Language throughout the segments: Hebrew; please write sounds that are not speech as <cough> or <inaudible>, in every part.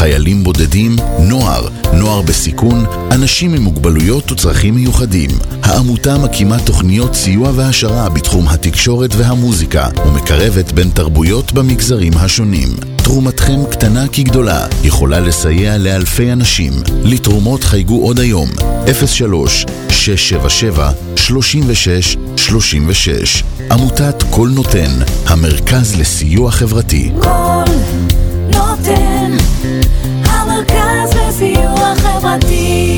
חיילים בודדים, נוער, נוער בסיכון, אנשים עם מוגבלויות וצרכים מיוחדים. העמותה מקימה תוכניות סיוע והעשרה בתחום התקשורת והמוזיקה ומקרבת בין תרבויות במגזרים השונים. תרומתכם קטנה כגדולה, יכולה לסייע לאלפי אנשים. לתרומות חייגו עוד היום, 03 677 36 36 עמותת קול נותן, המרכז לסיוע חברתי. קול נותן, המרכז לסיוע חברתי.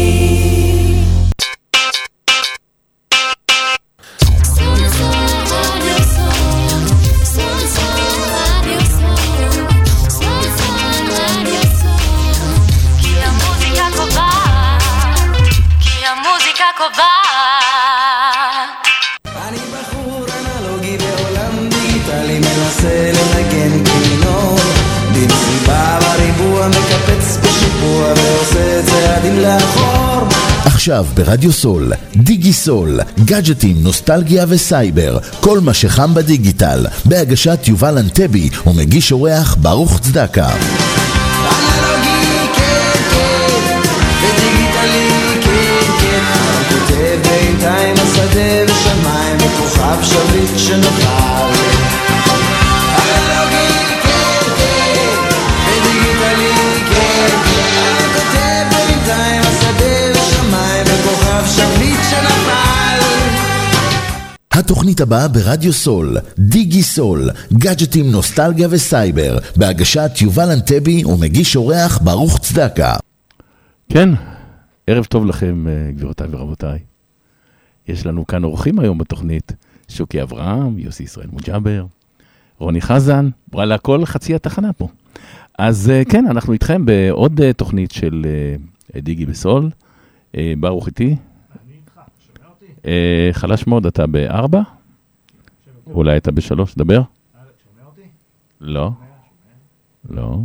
עכשיו ברדיו סול, דיגי סול, גאדג'טים, נוסטלגיה וסייבר, כל מה שחם בדיגיטל, בהגשת יובל אנטבי ומגיש אורח ברוך צדקה. שביט שנפל התוכנית הבאה ברדיו סול, דיגי סול, גאדג'טים, נוסטלגיה וסייבר, בהגשת יובל אנטבי ומגיש אורח ברוך צדקה. כן, ערב טוב לכם, אה, גבירותיי ורבותיי. יש לנו כאן אורחים היום בתוכנית, שוקי אברהם, יוסי ישראל מוג'אבר, רוני חזן, וואלה, כל חצי התחנה פה. אז אה, כן, אנחנו איתכם בעוד אה, תוכנית של דיגי בסול. ברוך איתי. אה, חלש מאוד, אתה בארבע? אולי אתה בשלוש, דבר. לא. לא.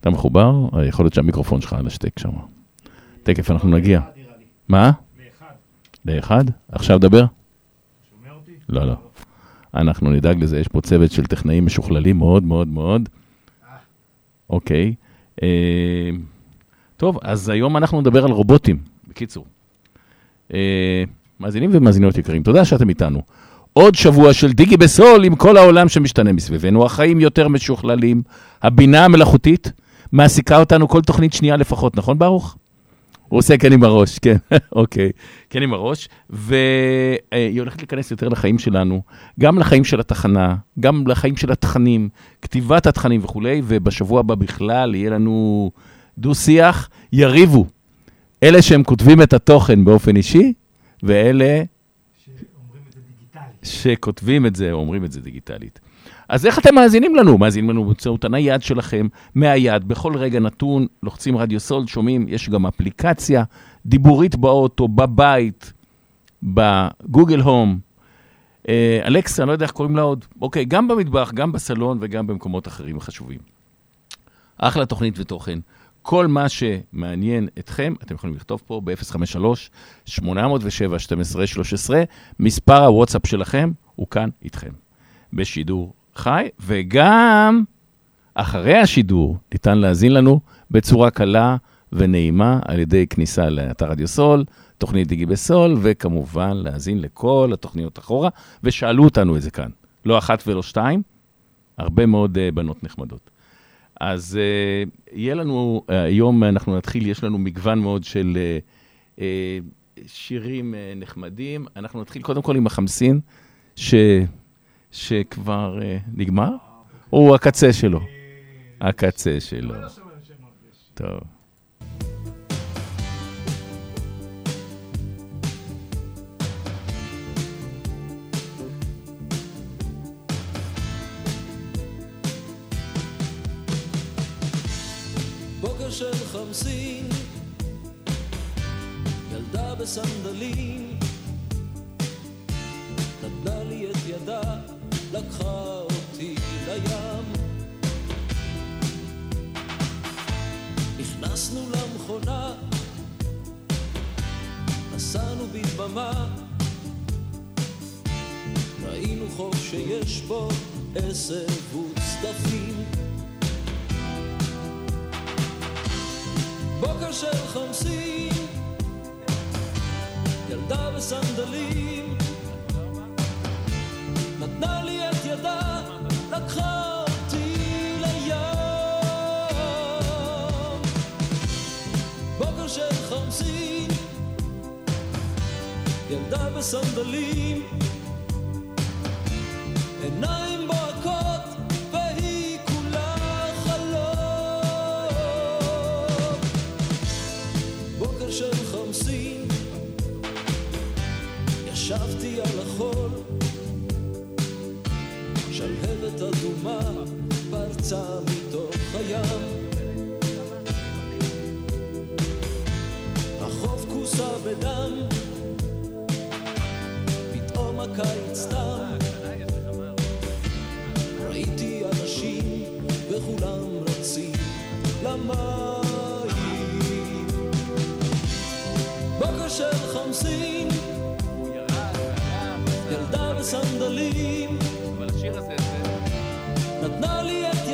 אתה מחובר? יכול להיות שהמיקרופון שלך על השטק שם. תכף אנחנו נגיע. מה? לאחד. עכשיו דבר? לא, לא. אנחנו נדאג לזה, יש פה צוות של טכנאים משוכללים מאוד מאוד מאוד. אוקיי. אה, טוב, אז היום אנחנו נדבר על רובוטים, בקיצור. אה, מאזינים ומאזינות יקרים, תודה שאתם איתנו. עוד שבוע של דיגי בסול עם כל העולם שמשתנה מסביבנו, החיים יותר משוכללים, הבינה המלאכותית מעסיקה אותנו כל תוכנית שנייה לפחות, נכון ברוך? הוא עושה כן עם הראש, כן, <laughs> אוקיי, כן עם הראש, והיא הולכת להיכנס יותר לחיים שלנו, גם לחיים של התחנה, גם לחיים של התכנים, כתיבת התכנים וכולי, ובשבוע הבא בכלל יהיה לנו דו-שיח, יריבו. אלה שהם כותבים את התוכן באופן אישי, ואלה שכותבים את זה, או אומרים את זה דיגיטלית. אז איך אתם מאזינים לנו? מאזינים לנו באמצעות הנייד שלכם, מהיד, בכל רגע נתון, לוחצים רדיו סולד, שומעים, יש גם אפליקציה דיבורית באוטו, בבית, בגוגל הום, אה, אלכסה, אני לא יודע איך קוראים לה עוד. אוקיי, גם במטבח, גם בסלון וגם במקומות אחרים חשובים. אחלה תוכנית ותוכן. כל מה שמעניין אתכם, אתם יכולים לכתוב פה ב-053-807-1213. מספר הוואטסאפ שלכם הוא כאן איתכם, בשידור חי, וגם אחרי השידור ניתן להאזין לנו בצורה קלה ונעימה על ידי כניסה לאתר רדיו סול, תוכנית דיגי בסול, וכמובן להאזין לכל התוכניות אחורה, ושאלו אותנו את זה כאן, לא אחת ולא שתיים, הרבה מאוד uh, בנות נחמדות. אז uh, יהיה לנו, uh, היום אנחנו נתחיל, יש לנו מגוון מאוד של uh, uh, שירים uh, נחמדים. אנחנו נתחיל קודם כל עם החמסין, ש, שכבר uh, נגמר, או הקצה שלו. הקצה שלו. טוב. ילדה בסנדלים, נתנה לי את ידה, לקחה אותי לים. נכנסנו למכונה, נסענו בדממה, ראינו חוף שיש בו עשב וצדפים. בוקר של חמסין, ילדה בסנדלים, נתנה לי את ידה, לקחה אותי לים. בוקר של חמסין, ילדה בסנדלים, אדומה פרצה מתוך הים. החוף כוסה בדם, פתאום הקיץ תם. ראיתי אנשים וכולם רצים למים. בוקר של חמסין, ילדה בסנדלים, נתנה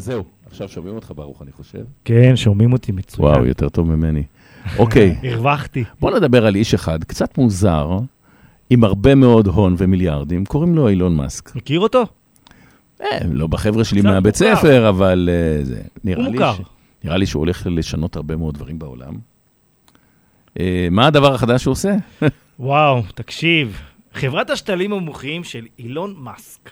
אז זהו. עכשיו שומעים אותך ברוך, אני חושב. כן, שומעים אותי מצוין. וואו, יותר טוב ממני. אוקיי, <laughs> הרווחתי. בוא נדבר על איש אחד, קצת מוזר, עם הרבה מאוד הון ומיליארדים, קוראים לו אילון מאסק. מכיר אותו? אה, לא בחבר'ה שלי מהבית. ספר, אבל אה, זה, נראה הוא לי, מוכר. ש... נראה לי שהוא הולך לשנות הרבה מאוד דברים בעולם. אה, מה הדבר החדש שהוא עושה? <laughs> וואו, תקשיב. חברת השתלים המוחיים של אילון מאסק,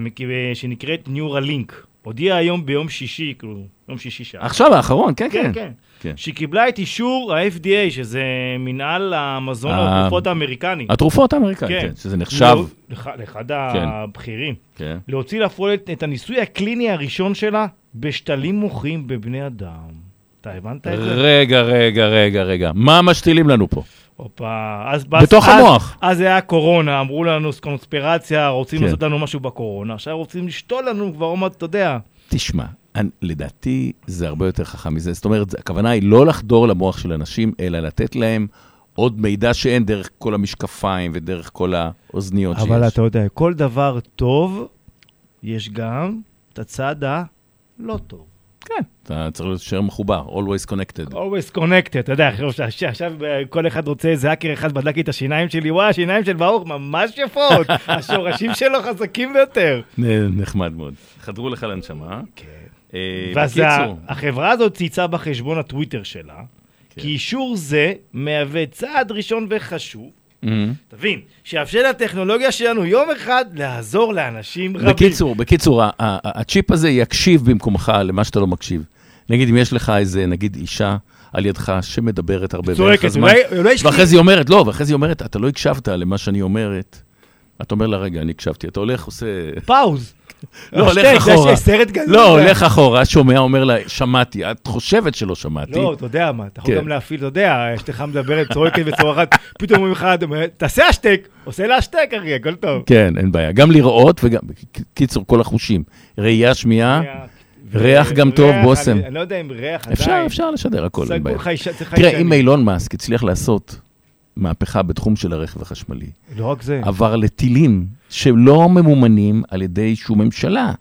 מכיר, שנקראת ניורלינק, הודיעה היום ביום שישי, כאילו, יום שישי שעה. עכשיו האחרון, כן, כן, כן. כן. כן. שהיא קיבלה את אישור ה-FDA, שזה מנהל המזון ה- והתרופות האמריקני. התרופות האמריקאיות, כן. כן, שזה נחשב. לא- לאח- לאחד כן. הבכירים. כן. להוציא לפועל את- את הניסוי הקליני הראשון שלה בשתלים מוחיים בבני אדם. אתה הבנת את זה? רגע, רגע, רגע, רגע. מה משתילים לנו פה? הופה, אז... בתוך אז- המוח. אז היה קורונה, אמרו לנו קונספירציה, רוצים כן. לעשות לנו משהו בקורונה, עכשיו רוצים לשתול לנו כבר עוד אתה יודע. תשמע, אני, לדעתי זה הרבה יותר חכם מזה. זאת אומרת, הכוונה היא לא לחדור למוח של אנשים, אלא לתת להם עוד מידע שאין דרך כל המשקפיים ודרך כל האוזניות שיש. אבל אתה יודע, כל דבר טוב, יש גם את הצד הלא טוב. כן, אתה צריך להישאר מחובר, always connected. always connected, אתה יודע, עכשיו- עכשיו עכשיו כל אחד רוצה איזה האקר אחד בדק לי את השיניים שלי, וואי, השיניים של ברוך ממש יפות, <laughs> השורשים שלו חזקים ביותר. נחמד מאוד. חדרו לך לנשמה. כן. ואז בקיצור, ה- החברה הזאת צייצה בחשבון הטוויטר שלה, כן. כי אישור זה מהווה צעד ראשון וחשוב, מהמם. תבין, שיאפשר לטכנולוגיה שלנו יום אחד לעזור לאנשים רבים. בקיצור, בקיצור, הצ'יפ הזה יקשיב במקומך למה שאתה לא מקשיב. נגיד, אם יש לך איזה, נגיד, אישה על ידך שמדברת הרבה צועקת, בערך הזמן, אולי- אולי ואחרי זה היא אומרת, לא, ואחרי זה היא אומרת, אתה לא הקשבת למה שאני אומרת. אתה אומר לה, רגע, אני הקשבתי. אתה הולך, עושה... פאוז. לא, השטק, הולך אחורה. סרט גדול. לא, הולך אחורה, שומע, אומר לה, שמעתי. את חושבת שלא שמעתי. לא, אתה יודע מה, אתה יכול כן. גם להפעיל, אתה יודע, אשתך מדברת, צועקת וצורחת, פתאום אומרים לך, תעשה השטק, עושה לה השטק, אחי, הכל טוב. כן, אין בעיה. גם לראות וגם, קיצור, כל החושים. ראייה, שמיעה, ריח גם טוב, ריח, בושם. אני- אני לא יודע אם ריח עדיין. אפשר, אפשר לשדר הכל, אין בעיה. תראה. אם אילון מאסק הצליח לעשות מהפכה בתחום של הרכב החשמלי, לא רק זה. עבר לטילים שלא ממומנים על ידי שום ממשלה.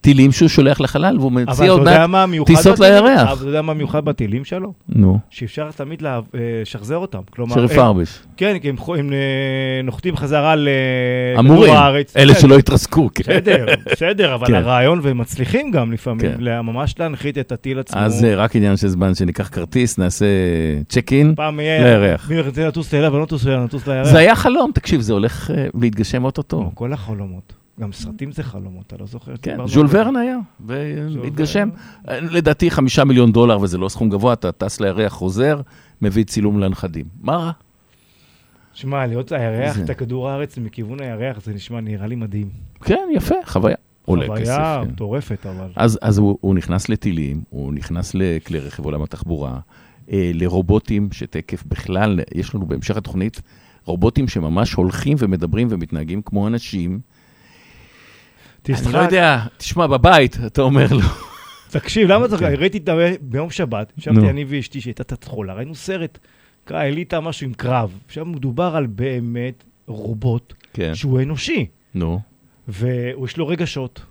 טילים שהוא שולח לחלל, והוא מציע עוד מעט טיסות? לירח. אבל אתה יודע מה מיוחד בטילים שלו? נו, שאפשר תמיד אה, לשחזר אותם. כלומר, שרפרבש. כן, כי הם אה, נוחתים חזרה לכדור אמורים, הארץ. אלה כן, שלא התרסקו. כן. בסדר, בסדר, אבל כן. הרעיון, והם מצליחים גם לפעמים, ממש להנחית את הטיל עצמו. אז זה רק עניין של זמן שניקח כרטיס, נעשה צ'ק אין לירח. מי רוצה לטוס לאליו ולא לטוס לירח. זה היה חלום, תקשיב, זה הולך אה, להתגשם אוטוטו. כל החלומות. גם סרטים זה חלומות, אתה לא זוכר? כן, ז'ול. ורן היה, והתגשם. לדעתי חמישה מיליון דולר, וזה לא סכום גבוה, אתה טס לירח, חוזר, מביא צילום לנכדים. מה רע? שמע, להיות הירח, את הכדור הארץ מכיוון הירח, זה נשמע, נראה לי מדהים. כן, יפה, חוויה. עולה כסף. חוויה כן. מטורפת, אבל. אז, אז הוא, הוא נכנס לטילים, הוא נכנס לכלי רכב עולם התחבורה, אה, לרובוטים שתקף בכלל, יש לנו בהמשך התוכנית רובוטים שממש הולכים ומדברים ומתנהגים כמו אנשים. אני תשחק. לא יודע, תשמע, בבית, אתה אומר לו. תקשיב, למה צריך... ראיתי את ה... ביום שבת, כן. ישבתי אני ואשתי שהייתה קצת חולה, ראינו סרט, אליטה משהו עם קרב. עכשיו מדובר על באמת רובוט כן, שהוא אנושי, נו. ויש לו רגשות.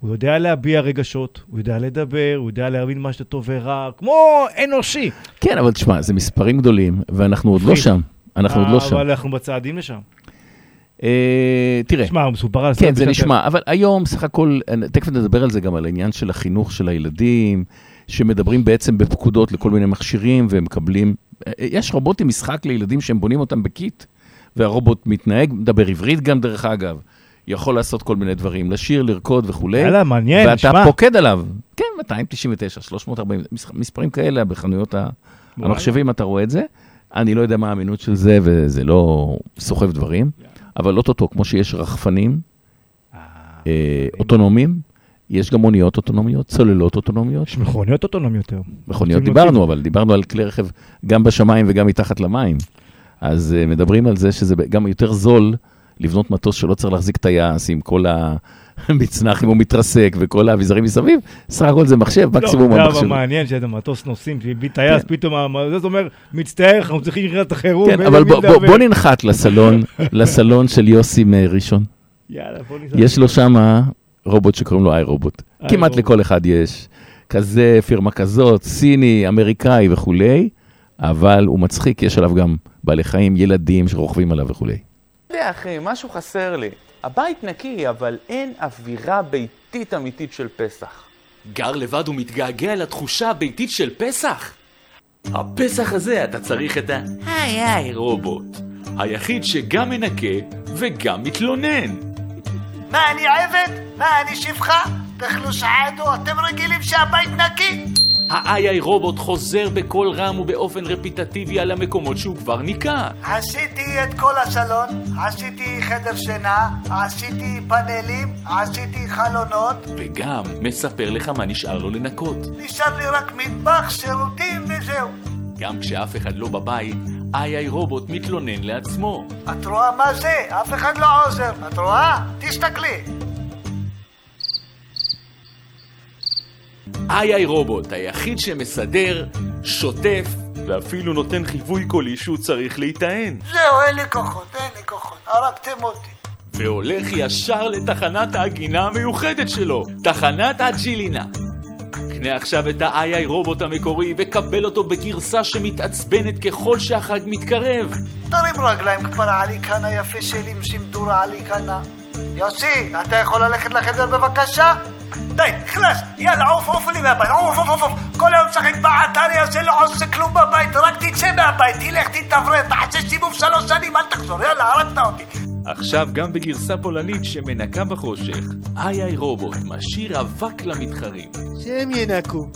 הוא יודע להביע רגשות, הוא יודע לדבר, הוא יודע להבין מה שאתה טוב ורע, כמו אנושי. כן, אבל תשמע, זה מספרים גדולים, ואנחנו עוד לא. שם. אנחנו עוד לא שם. אבל אנחנו בצעדים לשם. אה, תראה, תשמע, הוא מסופר על כן, זה נשמע, אבל היום סך הכל, אה, תכף נדבר על זה גם, על העניין של החינוך של הילדים, שמדברים בעצם בפקודות לכל מיני מכשירים, והם מקבלים... אה, יש רובוטים משחק לילדים שהם בונים אותם בקיט, והרובוט מתנהג, מדבר עברית גם דרך אגב, יכול לעשות כל מיני דברים, לשיר, לרקוד וכולי. יאללה, מעניין, ואתה נשמע. פוקד עליו. כן, 299, 340, מס- מספרים כאלה בחנויות. המחשבים, אתה רואה את זה. אני לא יודע מה האמינות של זה, וזה לא סוחב דברים, אבל אוטוטו, כמו שיש רחפנים אה, אוטונומיים, יש גם מוניות אוטונומיות, צוללות אוטונומיות. יש מכוניות אוטונומיות יותר. מכוניות דיברנו, אבל דיברנו על כלי רכב גם בשמיים וגם מתחת למים. אז uh, מדברים על זה שזה גם יותר זול לבנות מטוס שלא צריך להחזיק טייס עם כל המצנח אם הוא מתרסק וכל האביזרים מסביב. סך הכל זה מחשב, מקסימום לא, המחשב. זה מעניין שאתה מטוס נוסעים, טייס, כן. פתאום המ- זה אומר, מצטער, אנחנו צריכים לקראת החירום. כן, אבל בוא- בוא- לדבר." בוא ננחת לסלון, <laughs> לסלון של יוסי מראשון. יאללה, בוא ניסע. יש לו שם רובוט שקוראים לו איי רובוט. כמעט. לכל אחד יש. כזה, פירמה כזאת, סיני, אמריקאי וכולי, אבל הוא מצחיק, יש עליו גם בעלי חיים, ילדים שרוכבים עליו וכולי. אתה יודע, אחי, משהו חסר לי. הבית נקי, אבל אין אווירה ביתית אמיתית של פסח. גר לבד ומתגעגע לתחושה הביתית של פסח? הפסח הזה אתה צריך את ה-היי היי רובוט. היחיד שגם מנקה וגם מתלונן. מה, אני עבד? מה, אני שפחה? תאכלו שעדו, אתם רגילים שהבית נקי? ה-AI רובוט חוזר בקול רם ובאופן רפיטטיבי על המקומות שהוא כבר ניקה. עשיתי את כל הסלון, עשיתי חדר שינה, עשיתי פאנלים, עשיתי חלונות, וגם מספר לך מה נשאר לו לנקות. נשאר לי רק מטבח, שירותים וזהו. גם כשאף אחד לא בבית, AI רובוט מתלונן לעצמו. את רואה מה זה? אף אחד לא עוזר. את רואה? תסתכלי. AI רובוט, היחיד שמסדר, שוטף, ואפילו נותן חיווי קולי שהוא צריך להיטען. זהו, אין לי כוחות, אין לי כוחות. הרגתם אותי. והולך ישר לתחנת ההגינה המיוחדת שלו, תחנת הג'ילינה. קנה עכשיו את ה-AI רובוט המקורי וקבל אותו בגרסה שמתעצבנת ככל שהחג מתקרב. תרים רגליים כבר עלי כנה יפה שלי עם שימדור עלי כנה. יוסי, אתה יכול ללכת לחדר בבקשה? די, חלאס, יאללה, עוף, עוף לי מהבית, עוף, עוף, עוף, עוף. כל היום משחק באתר הזה, לא עושה כלום בבית, רק תצא מהבית, תלך, תתאוורר, תעשה סיבוב שלוש שנים, אל תחזור, יאללה, הרגת אותי. עכשיו גם בגרסה פולנית שמנקה בחושך, AI רובוט משאיר אבק למתחרים. שהם ינקו.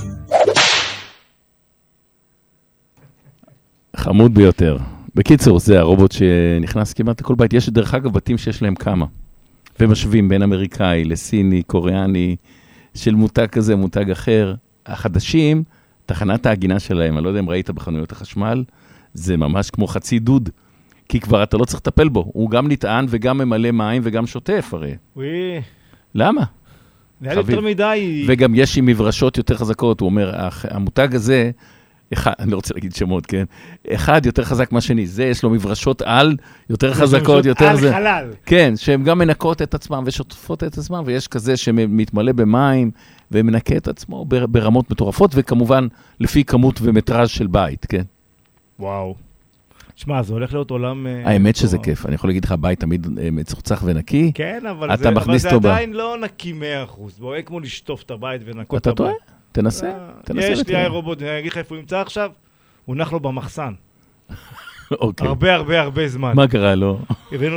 חמוד ביותר. בקיצור, זה הרובוט שנכנס כמעט לכל בית. יש דרך אגב בתים שיש להם כמה. ומשווים בין אמריקאי לסיני, קוריאני, של מותג כזה, מותג אחר. החדשים, תחנת העגינה שלהם, אני לא יודע אם ראית בחנויות החשמל, זה ממש כמו חצי דוד. כי כבר אתה לא צריך לטפל בו, הוא גם נטען וגם ממלא מים וגם שוטף הרי. וואי, למה? לי חביב. יותר מדי... וגם יש עם מברשות יותר חזקות, הוא אומר, "הח- המותג הזה, אחד, אני לא רוצה להגיד שמות, כן? אחד יותר חזק מהשני, זה יש לו מברשות על יותר חזקות, מברשות יותר על זה. חלל. כן, שהן גם מנקות את עצמן ושוטפות את עצמן, ויש כזה שמתמלא במים ומנקה את עצמו בר- ברמות מטורפות, וכמובן, לפי כמות ומטראז' של בית, כן? וואו. שמע, זה הולך להיות עולם... אה, האמת שזה מטורף. כיף, אני יכול להגיד לך, בית תמיד אה, מצוחצח ונקי. כן, אבל אתה זה, אבל זה עדיין לא נקי 100%. בוא, אין כמו לשטוף את הבית ולנקות את אתה הבית. טועה? תנסה, אה, תנסה יש לי ותראה. איי רובוט, אני אגיד לך איפה הוא נמצא עכשיו? הונח לו במחסן. <laughs> אוקיי. הרבה הרבה הרבה זמן. מה קרה לו? <laughs> הבאנו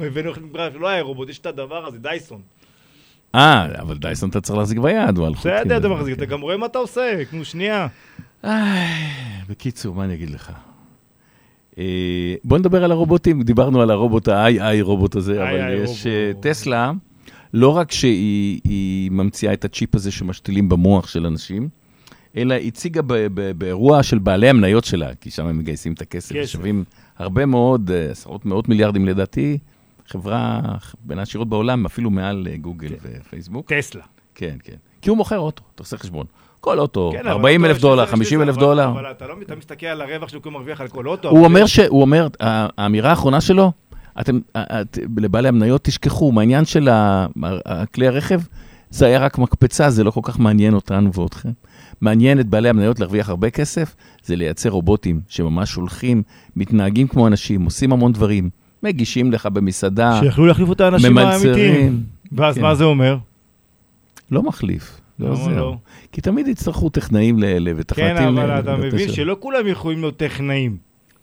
הבאנו, הבאנו לא היה רובוט, יש את הדבר הזה, דייסון. אה, אבל דייסון אתה צריך להחזיק ביד, הוא על חוקים. בסדר, אתה וזה, מחזיק, אתה גם רואה מה אתה עושה, נו, שנייה. בקיצור, מה אני אגיד לך? אה, בוא נדבר על הרובוטים, דיברנו על הרובוט ה-AI רובוט הזה, אבל יש. אה, טסלה, לא רק שהיא היא ממציאה את הצ'יפ הזה שמשתילים במוח של אנשים, אלא הציגה ב- ב- באירוע של בעלי המניות שלה, כי שם הם מגייסים את הכסף, כסף. שווים הרבה מאוד, אה, עשרות מאות מיליארדים לדעתי, חברה בין העשירות בעולם, אפילו מעל אה, גוגל ופייסבוק. טסלה. כן, כן. כי הוא מוכר אוטו, אתה עושה חשבון. כל אוטו, כן, אבל 40 אתה- אלף דולר, שזה- 50 אלף דולר. אבל אתה לא אתה מסתכל על הרווח שהוא מרוויח על כל אוטו. הוא אומר ש... הוא אומר, ה- האמירה האחרונה שלו, אתם, את- לבעלי המניות תשכחו, מהעניין של כלי הרכב, זה היה רק מקפצה, זה לא כל כך מעניין אותנו ואתכם. מעניין את בעלי המניות להרוויח הרבה כסף, זה לייצר רובוטים שממש הולכים, מתנהגים כמו אנשים, עושים המון דברים, מגישים לך במסעדה, שיכלו להחליף את האנשים האמיתיים. ואז כן. מה זה אומר? לא מחליף, לא עוזר. לא? כי תמיד יצטרכו טכנאים לאלה כן, ותכנתים אבל לאלה. אתה ואתה מבין שם. שלא כולם יכולים להיות טכנאים.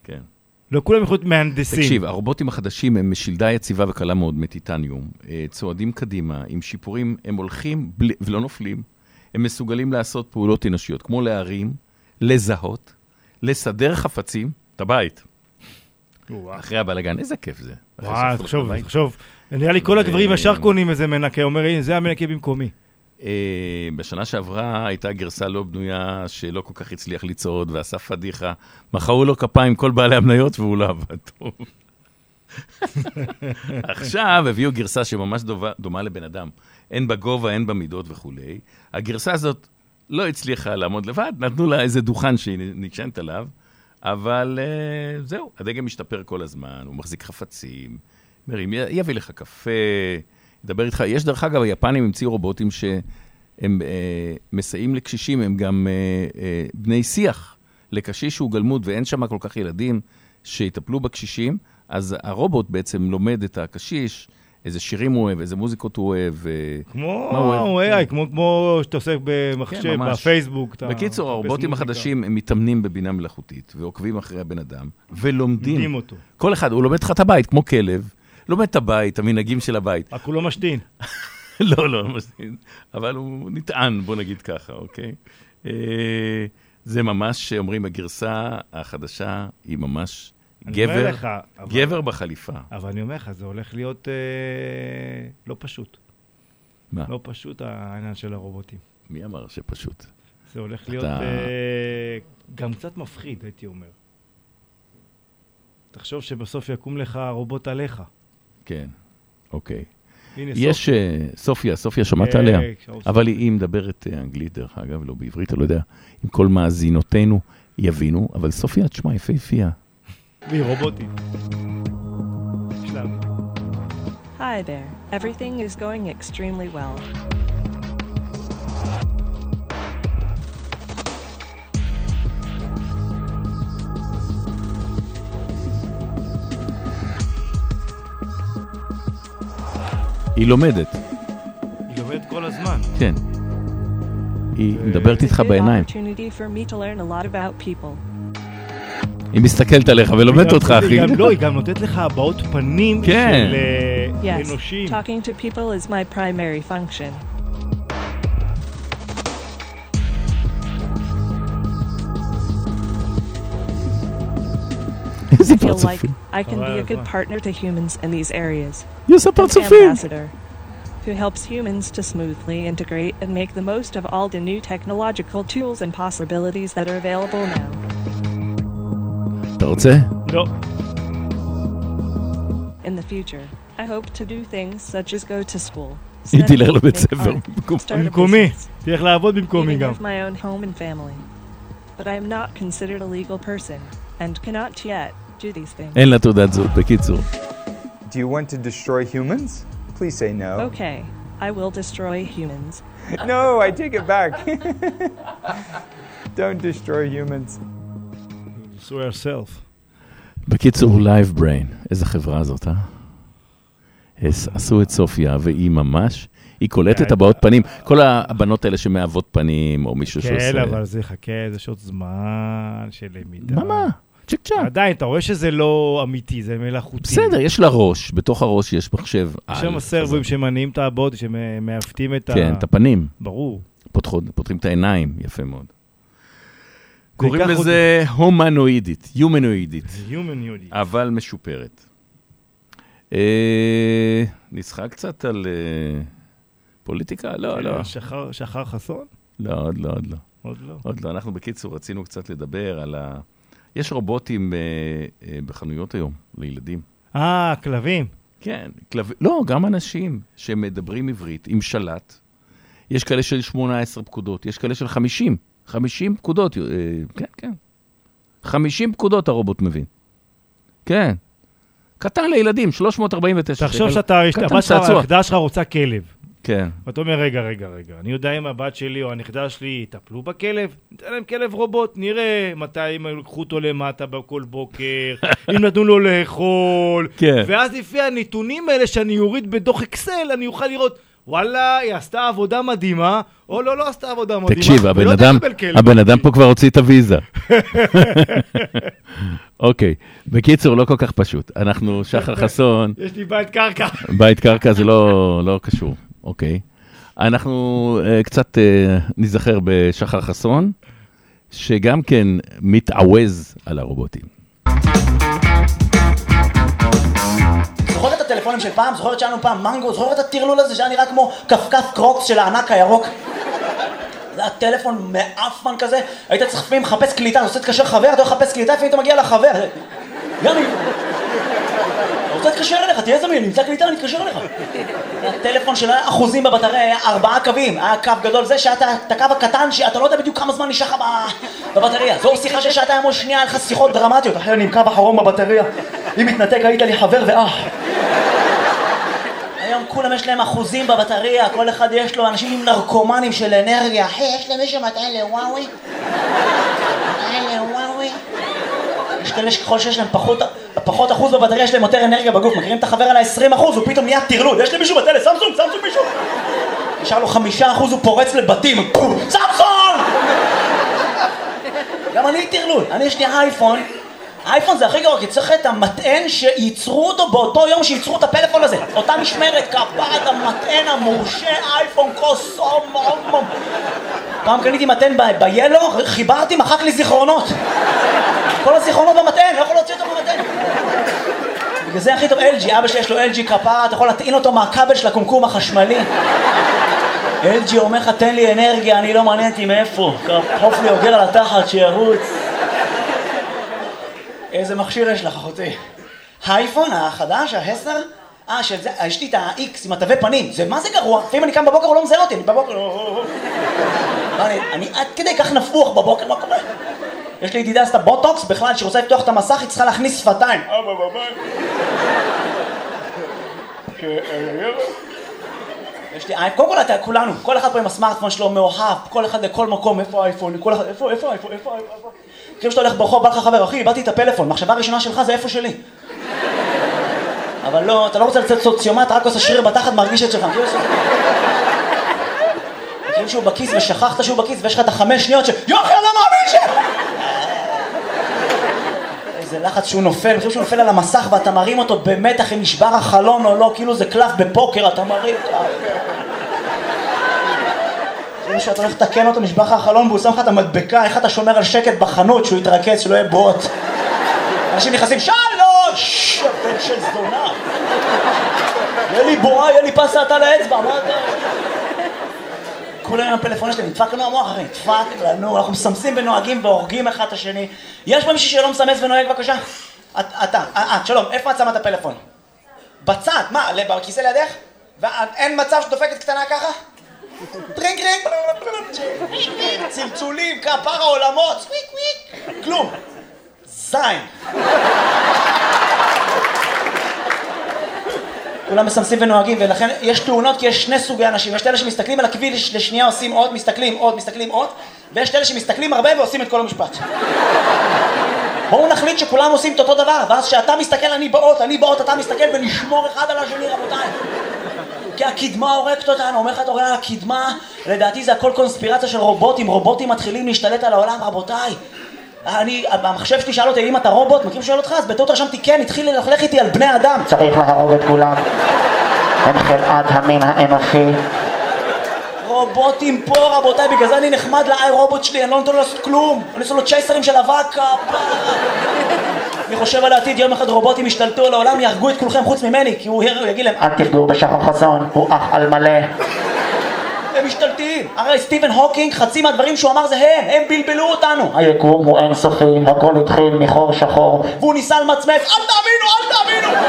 כן. לא כולם יכולים להיות מהנדסים. תקשיב, הרובוטים החדשים הם משלדה יציבה וקלה מאוד מטיטניום, אה, צועדים קדימה, עם שיפורים, הם הולכים בלי, ולא נופלים, הם מסוגלים לעשות פעולות אנושיות, כמו להרים, לזהות, לסדר חפצים, את הבית, וואו. אחרי הבלאגן, איזה כיף זה. שסוף תחשוב. תחשוב. נראה לי כל הגברים ישר קונים איזה מנקה, אומר, הנה, זה המנקה במקומי. אה, בשנה שעברה הייתה גרסה לא בנויה שלא כל כך הצליח לצעוד ועשה פדיחה. מחאו לו כפיים כל בעלי המניות והוא לא עבד טוב. <laughs> עכשיו הביאו גרסה שממש דומה, דומה לבן אדם. הן בגובה, הן במידות וכולי. הגרסה הזאת לא הצליחה לעמוד לבד, נתנו לה איזה דוכן שהיא נשענת עליו, אבל uh, זהו, הדגם משתפר כל הזמן, הוא מחזיק חפצים, מרים, יביא לך קפה, ידבר איתך. יש דרך אגב, היפנים המציאו רובוטים שהם אה, מסייעים לקשישים, הם גם אה, אה, בני שיח לקשיש שהוא גלמוד, ואין שם כל כך ילדים שיטפלו בקשישים, אז הרובוט בעצם לומד את הקשיש, איזה שירים הוא אוהב, איזה מוזיקות הוא אוהב. אה, כמו הוא אוהב. AI, כמו- כמו שאתה עושה במחשב, כן. בפייסבוק. אתה בקיצור, הרובוטים. החדשים הם מתאמנים בבינה מלאכותית, ועוקבים אחרי הבן אדם, ולומדים. לומדים אותו. כל אחד, הוא לומד לך את הבית, כמו כלב, לומד את הבית, המנהגים של הבית. רק הוא לא משתין. <laughs> לא, לא, משתין, אבל הוא נטען, בוא נגיד ככה, אוקיי? אה, זה ממש, אומרים, הגרסה החדשה היא ממש גבר, לך, אבל- גבר בחליפה. אבל אני אומר לך, זה הולך להיות אה, לא פשוט. מה? לא פשוט העניין של הרובוטים. מי אמר שפשוט? זה הולך להיות אתה- אה, גם קצת מפחיד, הייתי אומר. תחשוב שבסוף יקום לך רובוט עליך. כן, אוקיי. הנה, יש, סופי. אה, סופיה, סופיה, שמעת אה, עליה? שאול אבל היא היא מדברת אה, אנגלית, דרך אגב, לא בעברית, אני לא יודע אם כל מאזינותינו יבינו, אבל סופיה, תשמע, יפהפייה. והיא רובוטית. Hi there. Everything is going extremely well. היא לומדת, היא לומדת כל הזמן. כן. היא מדברת איתך בעיניים. היא מסתכלת עליך ולומדת אותך, היא אחי. גם- לא, היא גם נותנת לך הבעות פנים כן. של אה, Yes, אנושים. talking to people is my primary function. feel like פרצופים. I can be a good partner to humans in these areas. היא עושה An פרצופים. ambassador who helps humans to smoothly integrate and make the most of all the new technological tools and possibilities that are available now. אתה רוצה? לא. In the future, I hope to do things such as go to school. <laughs> היא study, תלך לבית make ספר art, במקום- start a במקומי. business, תלך לעבוד במקומי even גם. have my <laughs> own home and family. But I am not considered a legal person and cannot yet do these things. אין לה תעודת זהות, בקיצור. Do you want to destroy humans? Please say no. Okay, I will destroy humans. <laughs> No, I take it back. <laughs> Don't destroy humans. So yourself. בקיצור, לייב בריין, איזה חברה זאת, אה? עשו את סופיה, והיא ממש, היא קולטת כן. הבעות פנים. כל הבנות האלה שמהוות פנים, או מישהו כן, שעושה... אבל זה חכה, זה שעות זמן של למידה. מה, מה? צ'יק צ'אק. עדיין, אתה רואה שזה לא אמיתי, זה מלאכותי. בסדר, יש לה ראש, בתוך הראש יש מחשב. יש על שם כזה. סרבים שמניעים את הבודי, שמעוותים את ה... כן, את הפנים. ברור. פותחות, פותחים את העיניים, יפה מאוד. קוראים לזה הומנואידית, יומנואידית, יהודי. אבל משופרת. אה, נשחק קצת על אה, פוליטיקה? לא, לא. שחר- שחר חסון? לא, עוד לא, עוד לא. עוד לא. עוד לא. אנחנו בקיצור רצינו קצת לדבר על ה... יש רובוטים אה, אה, בחנויות היום, לילדים. אה, כלבים. כן, כלב... לא, גם אנשים שמדברים עברית עם שלט. יש כאלה של 18 פקודות, יש כאלה של 50. 50 פקודות, אה, כן, כן. 50 פקודות הרובוט מבין. כן. קטן לילדים, 349 תחשוב שאתה, הבת שלך. הנכדה שלך רוצה כלב. כן. ואתה אומר, רגע, רגע, רגע, אני יודע אם הבת שלי או הנכדה שלי יטפלו בכלב? ניתן להם כלב רובוט, נראה מתי הם יקחו אותו למטה בכל בוקר, <laughs> אם נתנו לו לאכול. כן. ואז לפי הנתונים האלה שאני אוריד בדוח אקסל, אני אוכל לראות, וואלה, היא עשתה עבודה מדהימה, או לא, לא עשתה עבודה מדהימה. תקשיב, הבן אדם. הבן אדם פה כבר הוציא את הוויזה. <laughs> אוקיי, בקיצור, לא כל כך פשוט. אנחנו, שחר <laughs> חסון, יש לי בית קרקע. בית קרקע זה לא, לא קשור, אוקיי. אנחנו uh, קצת uh, ניזכר בשחר חסון, שגם כן מתעווז על הרובוטים. זוכרת את הטלפונים של פעם? זוכרת שהיה לנו פעם מנגו? זוכרת את הטרלול הזה שהיה נראה כמו כפכף קרוקס של הענק הירוק? זה היה טלפון מעפן כזה, היית צריך לפעמים לחפש קליטה, אתה רוצה להתקשר חבר, אתה הולך לחפש קליטה, לפעמים אתה מגיע לחבר. גם אם... רוצה להתקשר אליך, תהיה זמין, נמצא קליטה, אני אתקשר אליך. הטלפון של אחוזים בבטריה היה ארבעה קווים, היה קו גדול זה שהיה את הקו הקטן שאתה לא יודע בדיוק כמה זמן נשאר לך בבטריה. זו שיחה של שעתיים או שנייה, היה לך שיחות דרמטיות, אחרי אני עם קו אחרון בבטריה. אם מתנתק היית לי חבר ואח. היום כולם יש להם אחוזים בבטריה, כל אחד יש לו אנשים עם נרקומנים של אנרגיה. אחי, יש למישהו מתי לוואוי? מתי לוואוי? יש כאלה שככל שיש להם פחות, פחות אחוז בבטריה, יש להם יותר אנרגיה בגוף. מכירים את החבר על ה-20 אחוז, הוא פתאום נהיה טרלוד. יש למישהו בטלפון, סמסונג, סמסונג מישהו. נשאר לו חמישה אחוז, הוא פורץ לבתים. סמסונג! גם אני טרלוד. אני יש לי אייפון. האייפון זה הכי גרוע, כי צריך את המטען שייצרו אותו באותו יום שייצרו את הפלאפון הזה. אותה משמרת, כפרת המטען המורשה, אייפון קוסום, מום. פעם קניתי מטען ביאלו, חיברתי, מחק לי זיכרונות. כל הזיכרונות במטען, לא יכול להוציא אותו במטען. בגלל זה הכי טוב LG, אבא שלי יש לו LG כפרה, אתה יכול להטעין אותו מהכבל של הקומקום החשמלי. LG אומר לך, תן לי אנרגיה, אני לא מעניין אותי מאיפה. קרחוף לי אוגר על התחת, שירוץ. איזה מכשיר יש לך, אחותי? האייפון החדש, העשר? אה, של זה, יש לי את ה-X עם התווי פנים. זה מה זה גרוע? לפעמים אני קם בבוקר, הוא לא מזהה אותי, אני בבוקר... לא, אני, אני עד כדי כך נפוח בבוקר, מה קורה? יש לי ידידה עשתה בוטוקס, בכלל, כשהיא רוצה לפתוח את המסך, היא צריכה להכניס שפתיים. אבא בבית. יש לי אייפון, קודם כל אתה, כולנו, כל אחד פה עם הסמארטפון שלו מאוהב, כל אחד לכל מקום, איפה האייפון, איפה, איפה האייפון, איפה האייפון, כאילו שאתה הולך ברחוב, בא לך חבר, אחי, איבדתי את הפלאפון, מחשבה ראשונה שלך זה איפה שלי. אבל לא, אתה לא רוצה לצאת סוציומט, רק עושה שריר בתחת, מרגיש את שלך. כאילו שהוא בכיס ושכחת שהוא בכיס ויש לך את החמש שניות של יוחי, אני לא מאמין ש... איזה לחץ שהוא נופל, אני שהוא נופל על המסך ואתה מרים אותו במתח אם נשבר החלון או לא, כאילו זה קלף בפוקר, אתה מרים ככה. כאילו שאתה הולך לתקן אותו, נשבר לך החלון והוא שם לך את המדבקה, איך אתה שומר על שקט בחנות שהוא יתרכז, שלא יהיה בוט. אנשים נכנסים, שלוש! הבן של זונה. יהיה לי בועה, יהיה לי פס האטה לאצבע, מה אתה... כולם עם הפלאפון שלהם, נדפק לנו המוח, אחי, נדפק לנו, אנחנו מסמסים ונוהגים והורגים אחד את השני. יש פה מישהו שלא מסמס ונוהג בבקשה? את, אתה, אה, את, שלום, איפה את שמה את הפלאפון? בצד, מה, בכיסא לידך? ואין מצב שדופקת קטנה ככה? טרינג טרינג, צלצולים, כפר העולמות, סוויק וויק, כלום. זין. כולם מסמסים ונוהגים, ולכן יש תאונות כי יש שני סוגי אנשים. יש את אלה שמסתכלים על הכביש לשנייה עושים עוד, מסתכלים עוד, מסתכלים עוד, ויש את אלה שמסתכלים הרבה ועושים את כל המשפט. בואו נחליט שכולם עושים את אותו דבר, ואז כשאתה מסתכל אני באות, אני באות, אתה מסתכל ונשמור אחד על השני רבותיי. כי הקדמה הורגת אותנו, אומר לך אתה רואה על הקדמה, לדעתי זה הכל קונספירציה של רובוטים, רובוטים מתחילים להשתלט על העולם, רבותיי. אני, המחשב שלי שאל אותי אם אתה רובוט, מכיר שואל אותך? אז בטעות רשמתי כן, התחיל ללכלך איתי על בני אדם. צריך להרוג את כולם. הם חלאת המין האנושי. רובוטים פה רבותיי, בגלל זה אני נחמד ל iRobot שלי, אני לא נותן לו לעשות כלום. אני עושה לו צ'ייסרים של אבק. אני חושב על העתיד, יום אחד רובוטים ישתלטו על העולם, יהרגו את כולכם חוץ ממני, כי הוא יגיד להם, אל תפגעו בשחר חסון, הוא אח על מלא. הם משתלטים. הרי סטיבן הוקינג, חצי מהדברים שהוא אמר זה הם, הם בלבלו אותנו. היקום הוא אינסופי, הכל התחיל מחור שחור. והוא ניסה למצמץ, אל תאמינו, אל תאמינו!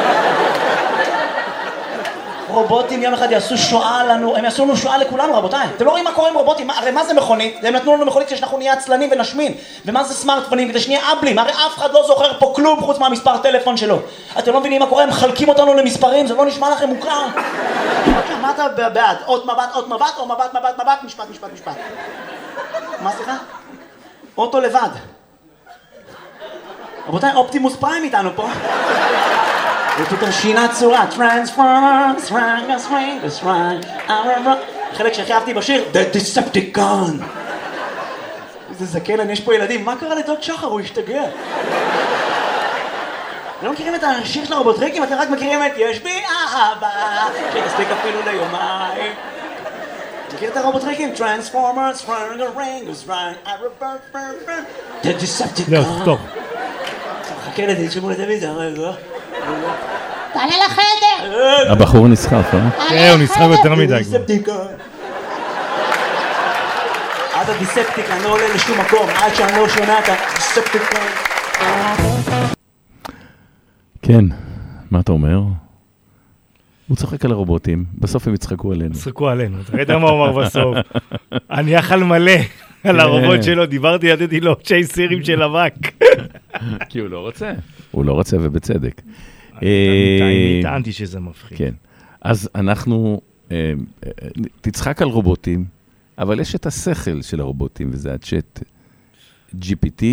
רובוטים יום אחד יעשו שואה לנו, הם יעשו לנו שואה לכולנו רבותיי. אתם לא רואים מה קורה עם רובוטים, מה- הרי מה זה מכונית? הם נתנו לנו מכונית כדי שאנחנו נהיה עצלנים ונשמין. ומה זה סמארטפונים? כדי שנהיה אבלים. הרי אף אחד לא זוכר פה כלום חוץ מהמספר טלפון שלו. אתם לא מבינים מה קורה? הם מחלקים אותנו למספרים, זה לא נשמע לכם מוכר? מה אתה בעד? אות מבט, אות מבט, או מבט, מבט, מבט, משפט, משפט, משפט. מה סליחה? אוטו לבד. רבותיי, אופטימוס פריים איתנו פה. ופתאום שינה צורה, Transformers, טרנגס, טרנגס, טרנגס, חלק שהכי אהבתי בשיר, The Decepticon. איזה זקן, יש פה ילדים, מה קרה לדוד שחר? הוא השתגע. לא מכירים את השיר של הרובוטריקים? אתם רק מכירים את יש בי אהבה, שתספיק אפילו ליומיים. מכיר את הרובוטריקים? Transformers, טרנגס, טרנגס, The Decepticon. זהו, טוב. חכה לזה, תשמעו לטלוויזיה, רגע. תעלה לחדר! הבחור נסחף, אה? כן, הוא נסחב יותר מדי. עד הדיספטיקון לא עולה לשום מקום, עד שאני לא שומע את הדיספטיקון. כן, מה אתה אומר? הוא צוחק על הרובוטים, בסוף הם יצחקו עלינו. צחקו עלינו, אתה ראית מה הוא אמר בסוף? אני אכל מלא על הרובוט שלו, דיברתי, נתתי לו צ'ייסרים של אבק. כי הוא לא רוצה. הוא לא רוצה ובצדק. אני אה, טענתי שזה מפחיד. כן. אז אנחנו, אה, אה, תצחק על רובוטים, אבל יש את השכל של הרובוטים, וזה הצ'אט GPT,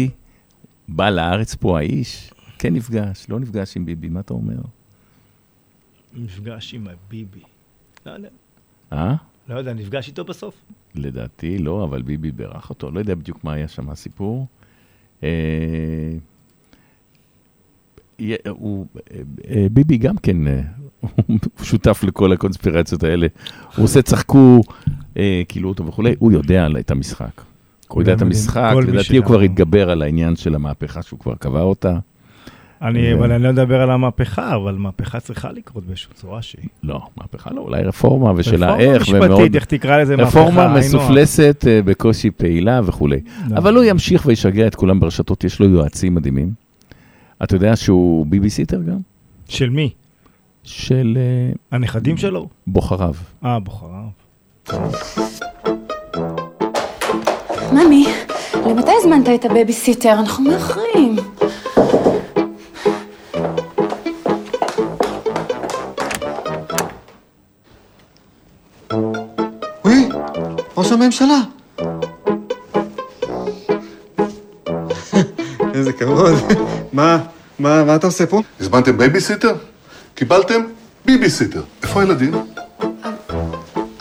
בא לארץ פה האיש, כן נפגש, לא נפגש עם ביבי, מה אתה אומר? נפגש עם הביבי. לא יודע, אה? לא יודע, נפגש איתו בסוף? לדעתי לא, אבל ביבי בירך אותו, לא יודע בדיוק מה היה שם הסיפור. אה, הוא, אה, אה, ביבי גם כן, אה, הוא שותף לכל הקונספירציות האלה. הוא עושה צחקו, כאילו אותו וכולי, הוא יודע את המשחק. הוא יודע את המשחק, לדעתי הוא. כבר התגבר על העניין של המהפכה שהוא כבר קבע אותה. אני, אבל אני לא מדבר על המהפכה, אבל מהפכה צריכה לקרות באיזושהי צורה שהיא. לא, מהפכה לא, אולי רפורמה ושאלה רפורמה איך, משפטית, איך תקרא לזה מהפכה, רפורמה מסופלסת, בקושי פעילה וכולי. לא. אבל הוא ימשיך וישגע את כולם ברשתות, יש לו יועצים מדהימים. אתה יודע שהוא ביביסיטר גם? של מי? של... אה, הנכדים שלו? בוחריו. אה, בוחריו. ממי, למתי הזמנת את הבייביסיטר? אנחנו מאחרים. וואי, ראש הממשלה. איזה כבוד. מה, מה, מה אתה עושה פה? הזמנתם בייביסיטר? קיבלתם ביביסיטר. איפה הילדים?